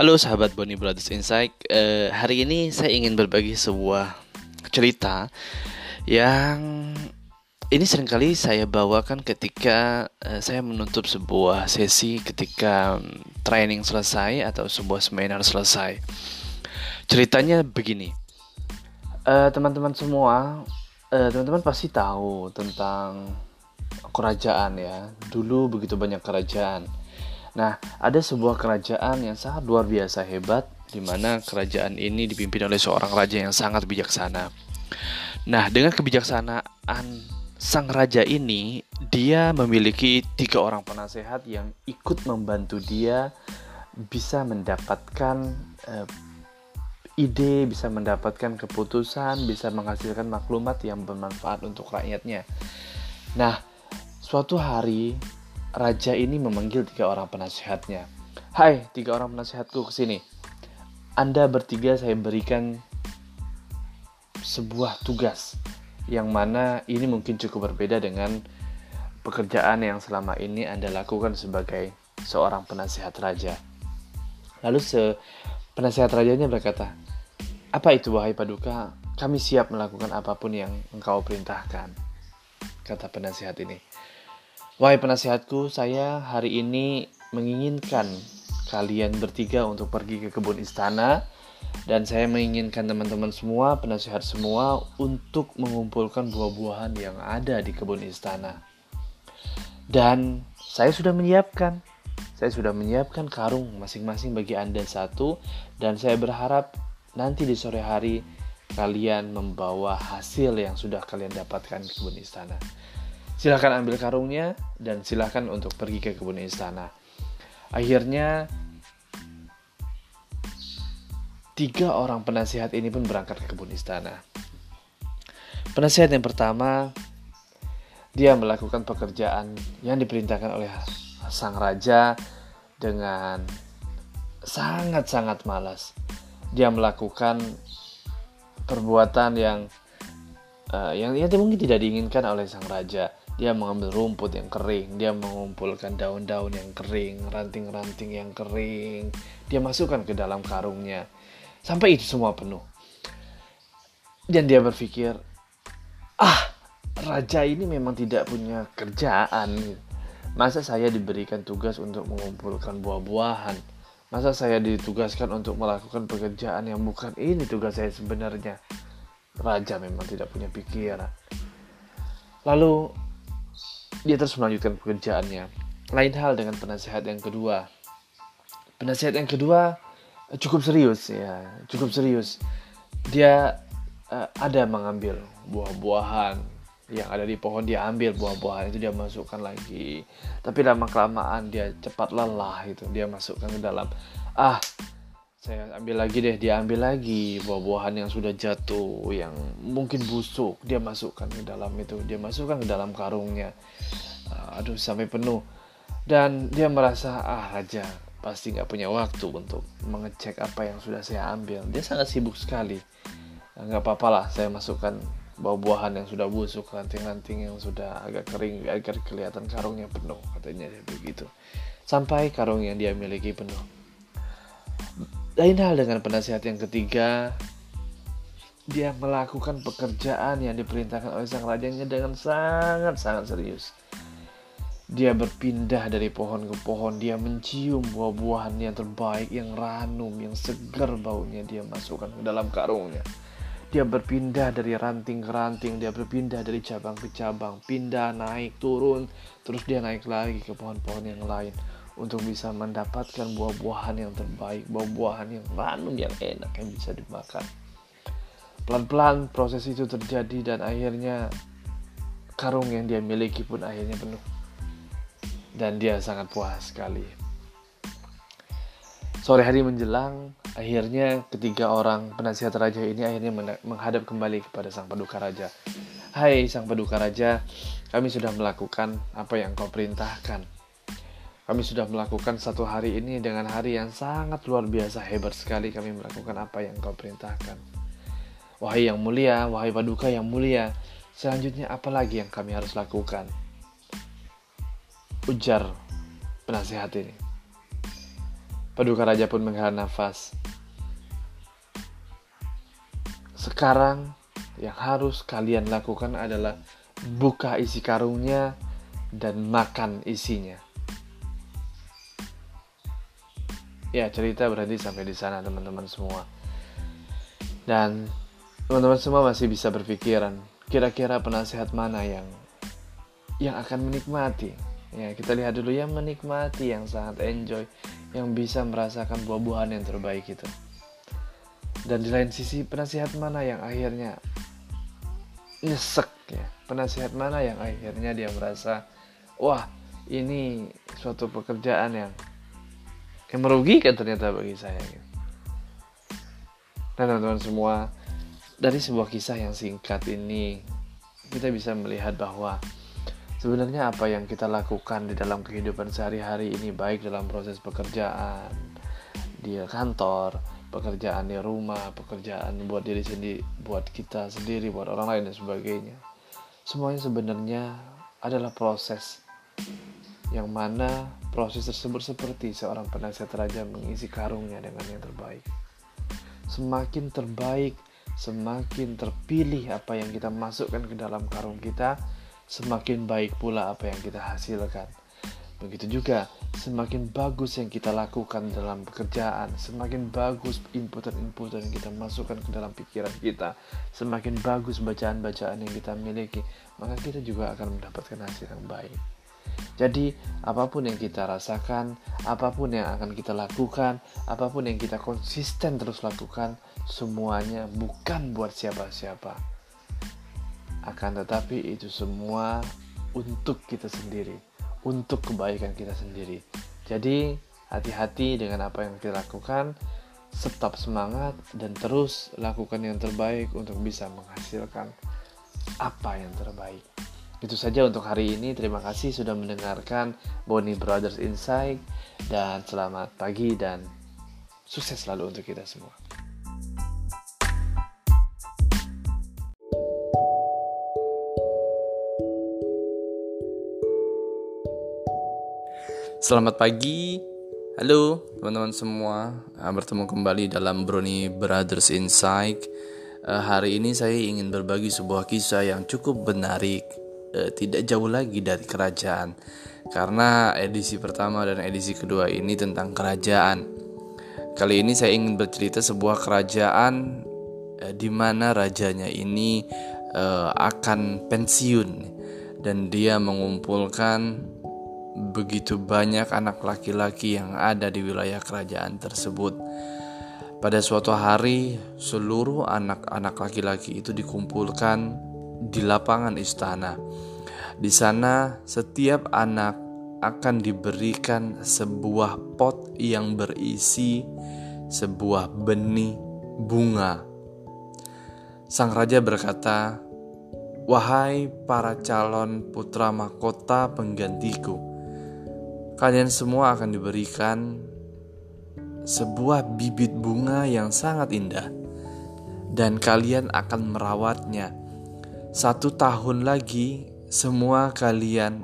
Halo sahabat Bonnie Brothers Insight. Uh, hari ini saya ingin berbagi sebuah cerita yang ini sering kali saya bawakan ketika uh, saya menutup sebuah sesi ketika training selesai atau sebuah seminar selesai. Ceritanya begini, uh, teman-teman semua, teman-teman uh, pasti tahu tentang kerajaan ya. Dulu begitu banyak kerajaan Nah, ada sebuah kerajaan yang sangat luar biasa hebat, di mana kerajaan ini dipimpin oleh seorang raja yang sangat bijaksana. Nah, dengan kebijaksanaan sang raja ini, dia memiliki tiga orang penasehat yang ikut membantu dia bisa mendapatkan uh, ide, bisa mendapatkan keputusan, bisa menghasilkan maklumat yang bermanfaat untuk rakyatnya. Nah, suatu hari raja ini memanggil tiga orang penasehatnya. Hai, tiga orang penasehatku ke sini. Anda bertiga saya berikan sebuah tugas yang mana ini mungkin cukup berbeda dengan pekerjaan yang selama ini Anda lakukan sebagai seorang penasehat raja. Lalu se penasehat rajanya berkata, "Apa itu wahai paduka? Kami siap melakukan apa pun yang engkau perintahkan." Kata penasehat ini. Wahai penasihatku, saya hari ini menginginkan kalian bertiga untuk pergi ke kebun istana dan saya menginginkan teman-teman semua, penasihat semua untuk mengumpulkan buah-buahan yang ada di kebun istana. Dan saya sudah menyiapkan saya sudah menyiapkan karung masing-masing bagi Anda satu dan saya berharap nanti di sore hari kalian membawa hasil yang sudah kalian dapatkan di kebun istana. Silahkan ambil karungnya dan silahkan untuk pergi ke kebun istana. Akhirnya tiga orang penasihat ini pun berangkat ke kebun istana. Penasihat yang pertama dia melakukan pekerjaan yang diperintahkan oleh sang raja dengan sangat-sangat malas. Dia melakukan perbuatan yang uh, yang, yang mungkin tidak diinginkan oleh sang raja dia mengambil rumput yang kering, dia mengumpulkan daun-daun yang kering, ranting-ranting yang kering, dia masukkan ke dalam karungnya. Sampai itu semua penuh. Dan dia berpikir, ah, raja ini memang tidak punya kerjaan. Masa saya diberikan tugas untuk mengumpulkan buah-buahan? Masa saya ditugaskan untuk melakukan pekerjaan yang bukan ini tugas saya sebenarnya? Raja memang tidak punya pikiran. Lalu dia terus melanjutkan pekerjaannya. Lain hal dengan penasehat yang kedua. Penasehat yang kedua eh, cukup serius ya, cukup serius. Dia uh, ada mengambil buah-buahan yang ada di pohon dia ambil buah-buahan itu dia masukkan lagi tapi lama kelamaan dia cepat lelah itu dia masukkan ke dalam ah saya ambil lagi deh dia ambil lagi buah-buahan yang sudah jatuh yang mungkin busuk. Dia masukkan ke dalam itu. Dia masukkan ke dalam karungnya. Uh, aduh sampai penuh. Dan dia merasa ah raja pasti nggak punya waktu untuk mengecek apa yang sudah saya ambil. Dia sangat sibuk sekali. Nggak apa-apa lah saya masukkan buah-buahan yang sudah busuk ranting-ranting yang sudah agak kering agar kelihatan karungnya penuh katanya begitu. Sampai karung yang dia miliki penuh lain hal dengan penasihat yang ketiga, dia melakukan pekerjaan yang diperintahkan oleh sang rajanya dengan sangat-sangat serius. Dia berpindah dari pohon ke pohon, dia mencium buah-buahan yang terbaik, yang ranum, yang segar baunya, dia masukkan ke dalam karungnya. Dia berpindah dari ranting ke ranting, dia berpindah dari cabang ke cabang, pindah, naik, turun, terus dia naik lagi ke pohon-pohon yang lain untuk bisa mendapatkan buah-buahan yang terbaik, buah-buahan yang ranum yang enak yang bisa dimakan. Pelan-pelan proses itu terjadi dan akhirnya karung yang dia miliki pun akhirnya penuh. Dan dia sangat puas sekali. Sore hari menjelang, akhirnya ketiga orang penasihat raja ini akhirnya menghadap kembali kepada sang paduka raja. Hai sang paduka raja, kami sudah melakukan apa yang kau perintahkan kami sudah melakukan satu hari ini dengan hari yang sangat luar biasa hebat sekali kami melakukan apa yang kau perintahkan. Wahai yang mulia, wahai paduka yang mulia, selanjutnya apa lagi yang kami harus lakukan? Ujar penasehat ini. Paduka Raja pun menghela nafas. Sekarang yang harus kalian lakukan adalah buka isi karungnya dan makan isinya. Ya, cerita berhenti sampai di sana teman-teman semua. Dan teman-teman semua masih bisa berpikiran, kira-kira penasihat mana yang yang akan menikmati. Ya, kita lihat dulu yang menikmati, yang sangat enjoy, yang bisa merasakan buah-buahan yang terbaik itu. Dan di lain sisi penasihat mana yang akhirnya nyesek ya. Penasihat mana yang akhirnya dia merasa wah, ini suatu pekerjaan yang yang merugikan ternyata bagi saya. Dan teman-teman semua, dari sebuah kisah yang singkat ini kita bisa melihat bahwa sebenarnya apa yang kita lakukan di dalam kehidupan sehari-hari ini baik dalam proses pekerjaan di kantor, pekerjaan di rumah, pekerjaan buat diri sendiri, buat kita sendiri, buat orang lain dan sebagainya. Semuanya sebenarnya adalah proses yang mana proses tersebut seperti seorang penasihat raja mengisi karungnya dengan yang terbaik. Semakin terbaik semakin terpilih apa yang kita masukkan ke dalam karung kita, semakin baik pula apa yang kita hasilkan. Begitu juga, semakin bagus yang kita lakukan dalam pekerjaan, semakin bagus inputan-inputan yang kita masukkan ke dalam pikiran kita, semakin bagus bacaan-bacaan yang kita miliki, maka kita juga akan mendapatkan hasil yang baik. Jadi, apa pun yang kita rasakan, apa pun yang akan kita lakukan, apa pun yang kita konsisten terus lakukan, semuanya bukan buat siapa-siapa. Akan tetapi itu semua untuk kita sendiri, untuk kebaikan kita sendiri. Jadi, hati-hati dengan apa yang kita lakukan, tetap semangat dan terus lakukan yang terbaik untuk bisa menghasilkan apa yang terbaik. Itu saja untuk hari ini. Terima kasih sudah mendengarkan Bonnie Brothers Insight dan selamat pagi dan sukses selalu untuk kita semua. Selamat pagi, halo teman-teman semua. Ah, bertemu kembali dalam Brony Brothers Insight. Ah, hari ini saya ingin berbagi sebuah kisah yang cukup menarik eh, tidak jauh lagi dari kerajaan karena edisi pertama dan edisi kedua ini tentang kerajaan. Kali ini saya ingin bercerita sebuah kerajaan eh, di mana rajanya ini eh, akan pensiun dan dia mengumpulkan begitu banyak anak laki-laki yang ada di wilayah kerajaan tersebut. Pada suatu hari, seluruh anak-anak laki-laki itu dikumpulkan di lapangan istana. Di sana, setiap anak akan diberikan sebuah pot yang berisi sebuah benih bunga. Sang raja berkata, "Wahai para calon putra mahkota penggantiku, kalian semua akan diberikan sebuah bibit bunga yang sangat indah, dan kalian akan merawatnya satu tahun lagi, semua kalian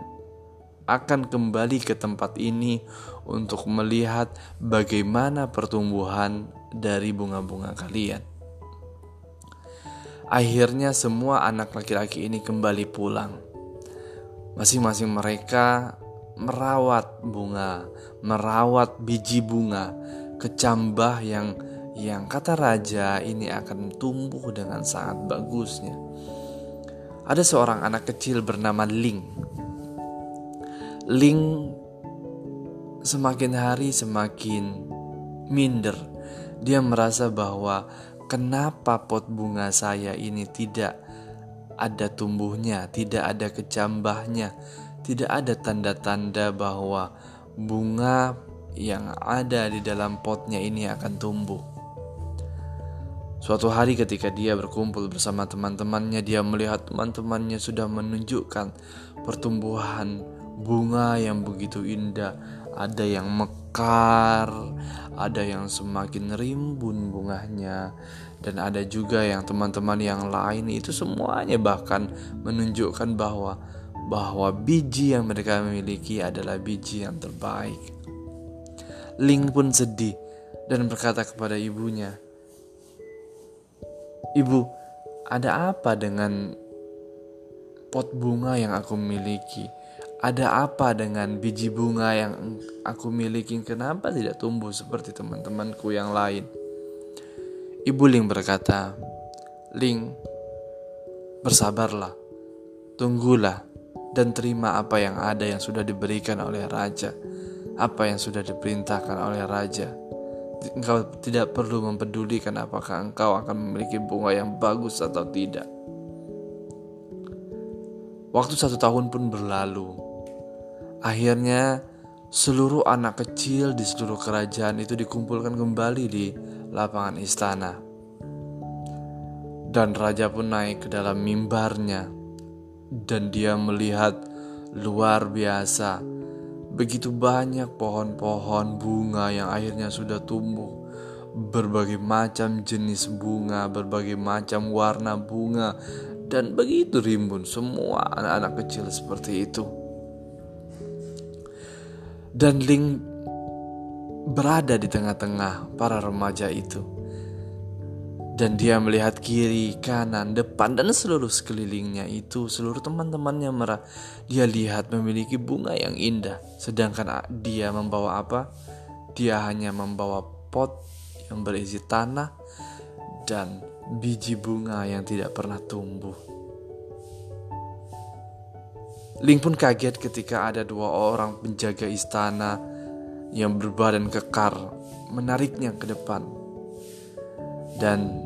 akan kembali ke tempat ini untuk melihat bagaimana pertumbuhan dari bunga-bunga kalian. Akhirnya, semua anak laki-laki ini kembali pulang. Masing-masing mereka merawat bunga, merawat biji bunga, kecambah yang yang kata raja ini akan tumbuh dengan sangat bagusnya ada seorang anak kecil bernama Ling. Ling semakin hari semakin minder. Dia merasa bahwa kenapa pot bunga saya ini tidak ada tumbuhnya, tidak ada kecambahnya, tidak ada tanda-tanda bahwa bunga yang ada di dalam potnya ini akan tumbuh. Suatu hari ketika dia berkumpul bersama teman-temannya, dia melihat teman-temannya sudah menunjukkan pertumbuhan bunga yang begitu indah. Ada yang mekar, ada yang semakin rimbun bunganya, dan ada juga yang teman-teman yang lain itu semuanya bahkan menunjukkan bahwa bahwa biji yang mereka miliki adalah biji yang terbaik. Ling pun sedih dan berkata kepada ibunya, "Ibu, ada apa dengan pot bunga yang aku miliki? Ada apa dengan biji bunga yang aku miliki? Kenapa tidak tumbuh seperti teman-temanku yang lain?" Ibu Ling berkata, "Ling, bersabarlah, tunggulah, dan terima apa yang ada yang sudah diberikan oleh raja, apa yang sudah diperintahkan oleh raja." Engkau tidak perlu mempedulikan apakah engkau akan memiliki bunga yang bagus atau tidak. Waktu satu tahun pun berlalu. Akhirnya seluruh anak kecil di seluruh kerajaan itu dikumpulkan kembali di lapangan istana. Dan raja pun naik ke dalam mimbarnya dan dia melihat luar biasa Begitu banyak pohon-pohon bunga yang akhirnya sudah tumbuh. Berbagai macam jenis bunga, berbagai macam warna bunga, dan begitu rimbun semua anak-anak kecil seperti itu. Dan Ling berada di tengah-tengah para remaja itu dan dia melihat kiri, kanan, depan, dan seluruh sekelilingnya itu, seluruh teman-temannya merah. Dia lihat memiliki bunga yang indah, sedangkan dia membawa apa? Dia hanya membawa pot yang berisi tanah dan biji bunga yang tidak pernah tumbuh. Ling pun kaget ketika ada dua orang penjaga istana yang berbadan kekar menariknya ke depan dan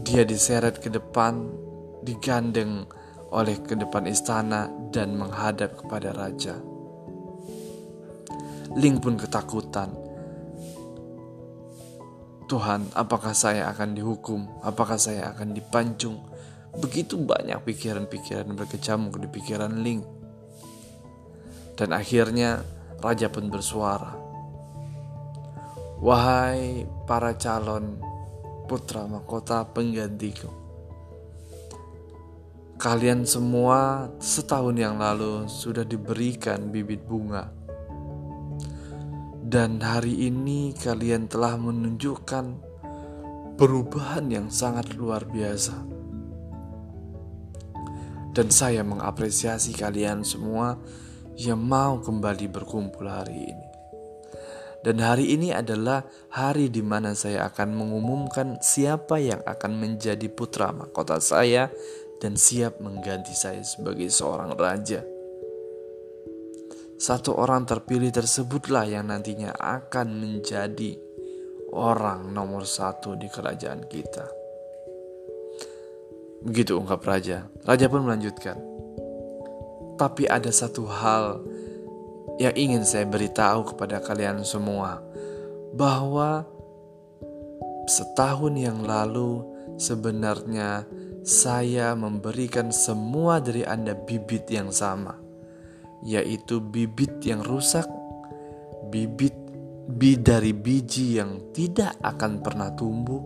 dia diseret ke depan, digandeng oleh ke depan istana dan menghadap kepada raja. Ling pun ketakutan. Tuhan, apakah saya akan dihukum? Apakah saya akan dipancung? Begitu banyak pikiran-pikiran berkecamuk di pikiran Ling. Dan akhirnya raja pun bersuara. Wahai para calon putra mahkota penggantiku. Kalian semua setahun yang lalu sudah diberikan bibit bunga. Dan hari ini kalian telah menunjukkan perubahan yang sangat luar biasa. Dan saya mengapresiasi kalian semua yang mau kembali berkumpul hari ini. Dan hari ini adalah hari di mana saya akan mengumumkan siapa yang akan menjadi putra mahkota saya dan siap mengganti saya sebagai seorang raja. Satu orang terpilih tersebutlah yang nantinya akan menjadi orang nomor satu di kerajaan kita. Begitu ungkap raja. Raja pun melanjutkan. Tapi ada satu hal yang ingin saya beritahu kepada kalian semua bahwa setahun yang lalu sebenarnya saya memberikan semua dari Anda bibit yang sama, yaitu bibit yang rusak, bibit bi dari biji yang tidak akan pernah tumbuh,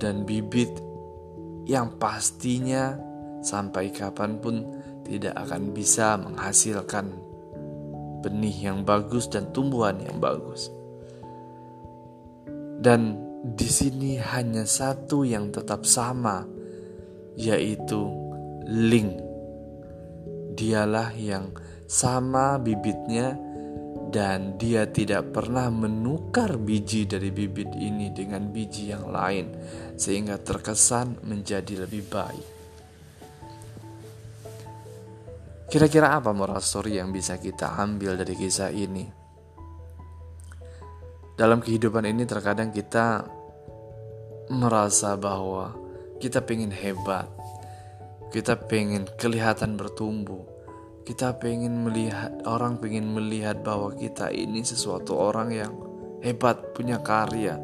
dan bibit yang pastinya sampai kapan pun tidak akan bisa menghasilkan benih yang bagus dan tumbuhan yang bagus. Dan di sini hanya satu yang tetap sama, yaitu Ling. Dialah yang sama bibitnya dan dia tidak pernah menukar biji dari bibit ini dengan biji yang lain sehingga terkesan menjadi lebih baik. Kira-kira apa moral story yang bisa kita ambil dari kisah ini? Dalam kehidupan ini terkadang kita merasa bahwa kita pengen hebat, kita pengen kelihatan bertumbuh, kita pengen melihat orang pengen melihat bahwa kita ini sesuatu orang yang hebat punya karya.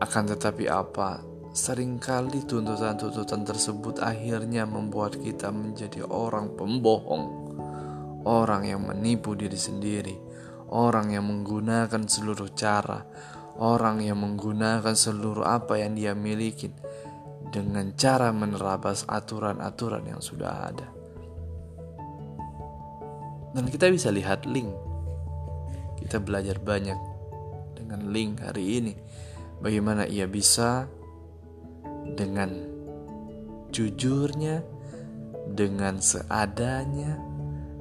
Akan tetapi apa Seringkali tuntutan-tuntutan tersebut akhirnya membuat kita menjadi orang pembohong, orang yang menipu diri sendiri, orang yang menggunakan seluruh cara, orang yang menggunakan seluruh apa yang dia miliki dengan cara menerabas aturan-aturan yang sudah ada. Dan kita bisa lihat link. kita belajar banyak dengan link hari ini. Bagaimana ia bisa dengan jujurnya, dengan seadanya,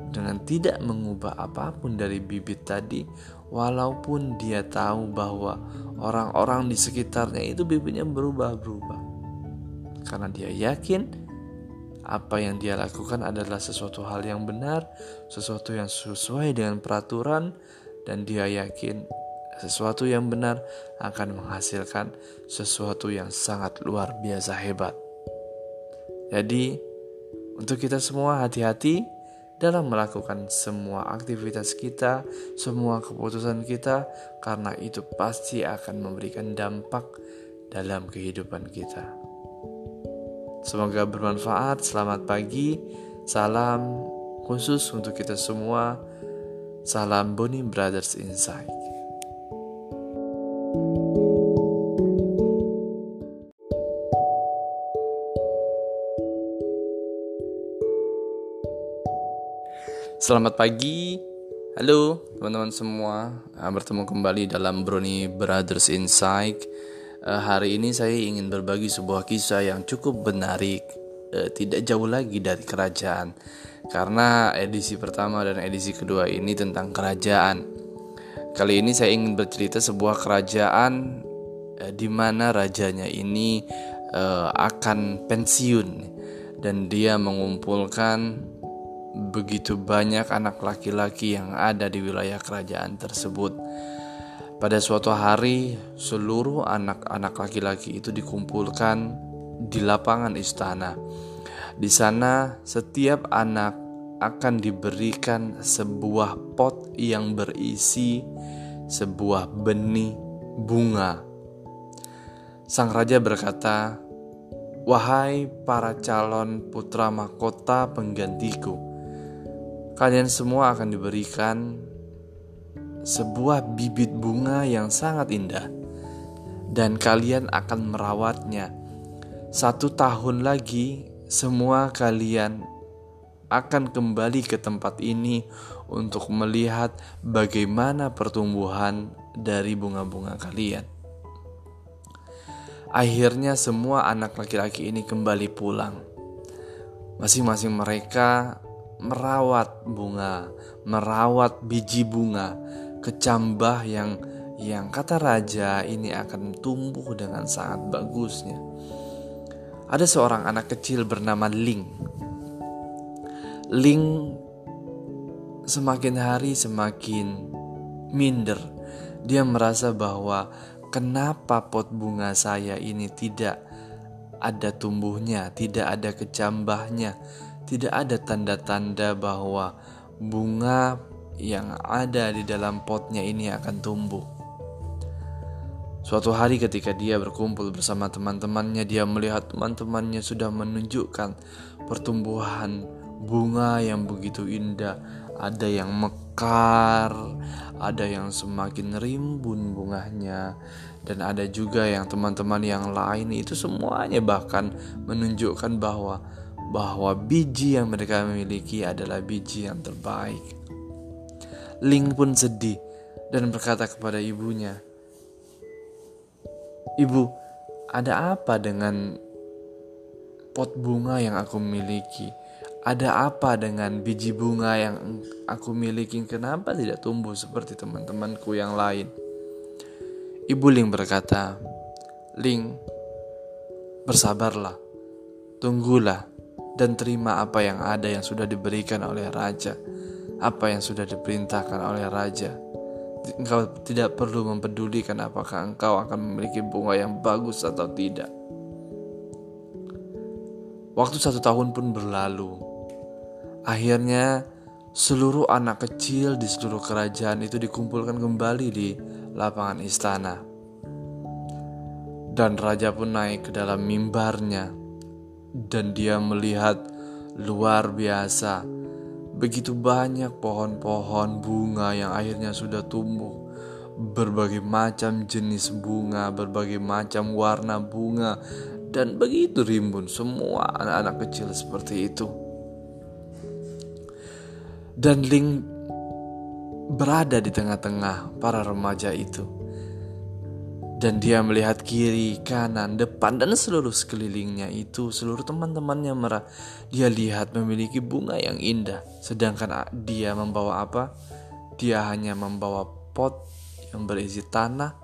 dengan tidak mengubah apa pun dari bibit tadi, walaupun dia tahu bahwa orang-orang di sekitarnya itu bibitnya berubah-berubah. Karena dia yakin apa yang dia lakukan adalah sesuatu hal yang benar, sesuatu yang sesuai dengan peraturan, dan dia yakin sesuatu yang benar akan menghasilkan sesuatu yang sangat luar biasa hebat. Jadi, untuk kita semua hati-hati dalam melakukan semua aktivitas kita, semua keputusan kita, karena itu pasti akan memberikan dampak dalam kehidupan kita. Semoga bermanfaat. Selamat pagi. Salam khusus untuk kita semua. Salam Boni Brothers Inside. Selamat pagi, halo teman-teman semua. Ah, bertemu kembali dalam Brony Brothers Inside uh, hari ini saya ingin berbagi sebuah kisah yang cukup menarik, uh, tidak jauh lagi dari kerajaan, karena edisi pertama dan edisi kedua ini tentang kerajaan. Kali ini saya ingin bercerita sebuah kerajaan uh, di mana rajanya ini uh, akan pensiun dan dia mengumpulkan begitu banyak anak laki-laki yang ada di wilayah kerajaan tersebut. Pada suatu hari, seluruh anak-anak laki-laki itu dikumpulkan di lapangan istana. Di sana, setiap anak akan diberikan sebuah pot yang berisi sebuah benih bunga. Sang raja berkata, "Wahai para calon putra mahkota penggantiku, kalian semua akan diberikan sebuah bibit bunga yang sangat indah, dan kalian akan merawatnya. Satu tahun lagi, semua kalian akan kembali ke tempat ini untuk melihat bagaimana pertumbuhan dari bunga-bunga kalian. Akhirnya, semua anak laki-laki ini kembali pulang. Masing-masing mereka merawat bunga, merawat biji bunga, kecambah yang yang kata raja ini akan tumbuh dengan sangat bagusnya. Ada seorang anak kecil bernama Ling. Ling semakin hari semakin minder. Dia merasa bahwa kenapa pot bunga saya ini tidak ada tumbuhnya, tidak ada kecambahnya, tidak ada tanda-tanda bahwa bunga yang ada di dalam potnya ini akan tumbuh. Suatu hari ketika dia berkumpul bersama teman-temannya, dia melihat teman-temannya sudah menunjukkan pertumbuhan bunga yang begitu indah. Ada yang mekar, ada yang semakin rimbun bunganya, dan ada juga yang teman-teman yang lain itu semuanya bahkan menunjukkan bahwa bahwa biji yang mereka miliki adalah biji yang terbaik. Ling pun sedih dan berkata kepada ibunya, "Ibu, ada apa dengan pot bunga yang aku miliki? Ada apa dengan biji bunga yang aku miliki? Kenapa tidak tumbuh seperti teman-temanku yang lain?" Ibu Ling berkata, "Ling, bersabarlah, tunggulah, dan terima apa yang ada yang sudah diberikan oleh raja." apa yang sudah diperintahkan oleh raja. Engkau tidak perlu mempedulikan apakah engkau akan memiliki bunga yang bagus atau tidak. Waktu satu tahun pun berlalu. Akhirnya seluruh anak kecil di seluruh kerajaan itu dikumpulkan kembali di lapangan istana. Dan raja pun naik ke dalam mimbarnya dan dia melihat luar biasa Begitu banyak pohon-pohon bunga yang akhirnya sudah tumbuh. Berbagai macam jenis bunga, berbagai macam warna bunga, dan begitu rimbun semua anak-anak kecil seperti itu. Dan Ling berada di tengah-tengah para remaja itu. Dan dia melihat kiri, kanan, depan, dan seluruh sekelilingnya itu, seluruh teman-temannya merah. Dia lihat memiliki bunga yang indah, sedangkan dia membawa apa? Dia hanya membawa pot yang berisi tanah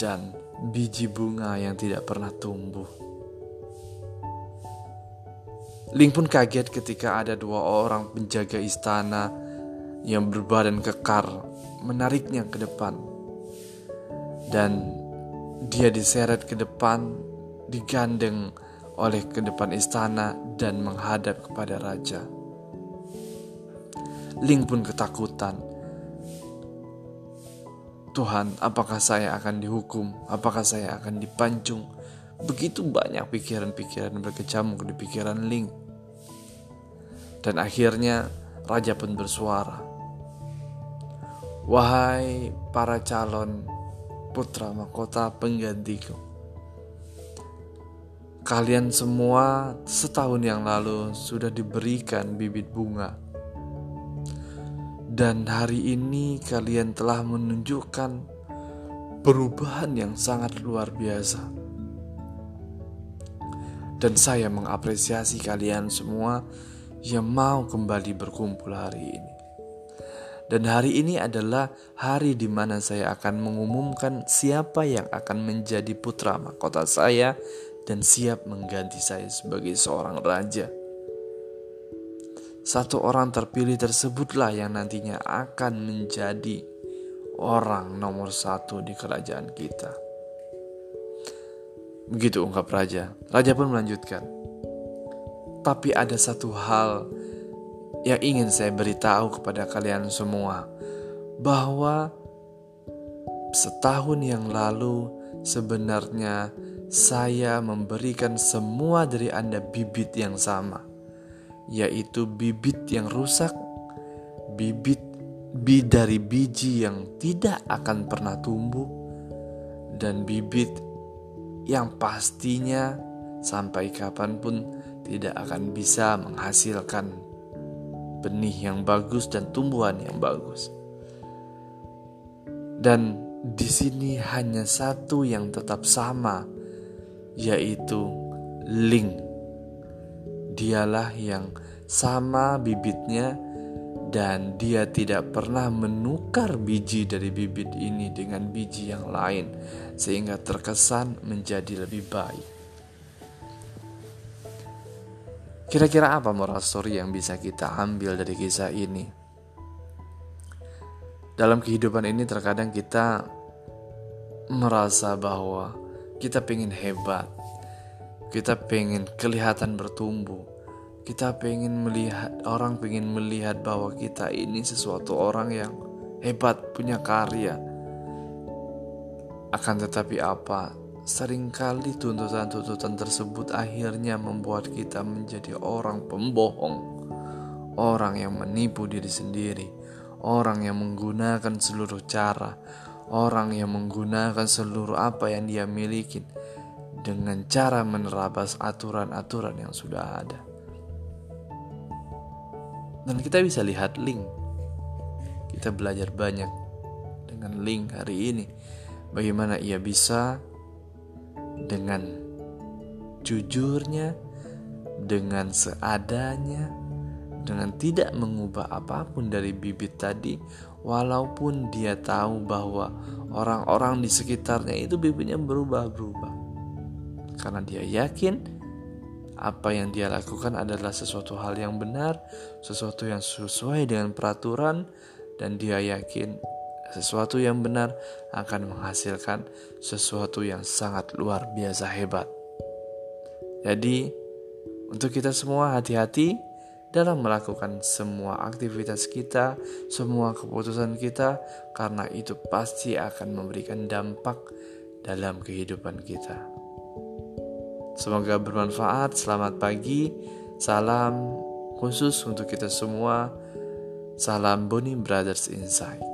dan biji bunga yang tidak pernah tumbuh. Ling pun kaget ketika ada dua orang penjaga istana yang berbadan kekar menariknya ke depan. Dan dia diseret ke depan, digandeng oleh ke depan istana dan menghadap kepada raja. Ling pun ketakutan. Tuhan, apakah saya akan dihukum? Apakah saya akan dipancung? Begitu banyak pikiran-pikiran berkecamuk di pikiran Ling. Dan akhirnya raja pun bersuara. Wahai para calon putra mahkota penggantiku. Kalian semua setahun yang lalu sudah diberikan bibit bunga. Dan hari ini kalian telah menunjukkan perubahan yang sangat luar biasa. Dan saya mengapresiasi kalian semua yang mau kembali berkumpul hari ini. Dan hari ini adalah hari di mana saya akan mengumumkan siapa yang akan menjadi putra mahkota saya dan siap mengganti saya sebagai seorang raja. Satu orang terpilih tersebutlah yang nantinya akan menjadi orang nomor satu di kerajaan kita. Begitu ungkap raja. Raja pun melanjutkan. Tapi ada satu hal yang ingin saya beritahu kepada kalian semua bahwa setahun yang lalu sebenarnya saya memberikan semua dari Anda bibit yang sama, yaitu bibit yang rusak, bibit bi dari biji yang tidak akan pernah tumbuh, dan bibit yang pastinya sampai kapan pun tidak akan bisa menghasilkan benih yang bagus dan tumbuhan yang bagus. Dan di sini hanya satu yang tetap sama, yaitu Ling. Dialah yang sama bibitnya dan dia tidak pernah menukar biji dari bibit ini dengan biji yang lain sehingga terkesan menjadi lebih baik. Kira-kira apa moral story yang bisa kita ambil dari kisah ini? Dalam kehidupan ini terkadang kita merasa bahwa kita pengen hebat, kita pengen kelihatan bertumbuh, kita pengen melihat orang pengen melihat bahwa kita ini sesuatu orang yang hebat punya karya. Akan tetapi apa Seringkali tuntutan-tuntutan tersebut akhirnya membuat kita menjadi orang pembohong, orang yang menipu diri sendiri, orang yang menggunakan seluruh cara, orang yang menggunakan seluruh apa yang dia miliki dengan cara menerabas aturan-aturan yang sudah ada. Dan kita bisa lihat link. Kita belajar banyak dengan link hari ini. Bagaimana ia bisa dengan jujurnya, dengan seadanya, dengan tidak mengubah apa pun dari bibit tadi, walaupun dia tahu bahwa orang-orang di sekitarnya itu bibitnya berubah-berubah. Karena dia yakin apa yang dia lakukan adalah sesuatu hal yang benar, sesuatu yang sesuai dengan peraturan, dan dia yakin sesuatu yang benar akan menghasilkan sesuatu yang sangat luar biasa hebat. Jadi, untuk kita semua hati-hati dalam melakukan semua aktivitas kita, semua keputusan kita, karena itu pasti akan memberikan dampak dalam kehidupan kita. Semoga bermanfaat. Selamat pagi, salam khusus untuk kita semua. Salam Boni Brothers Inside.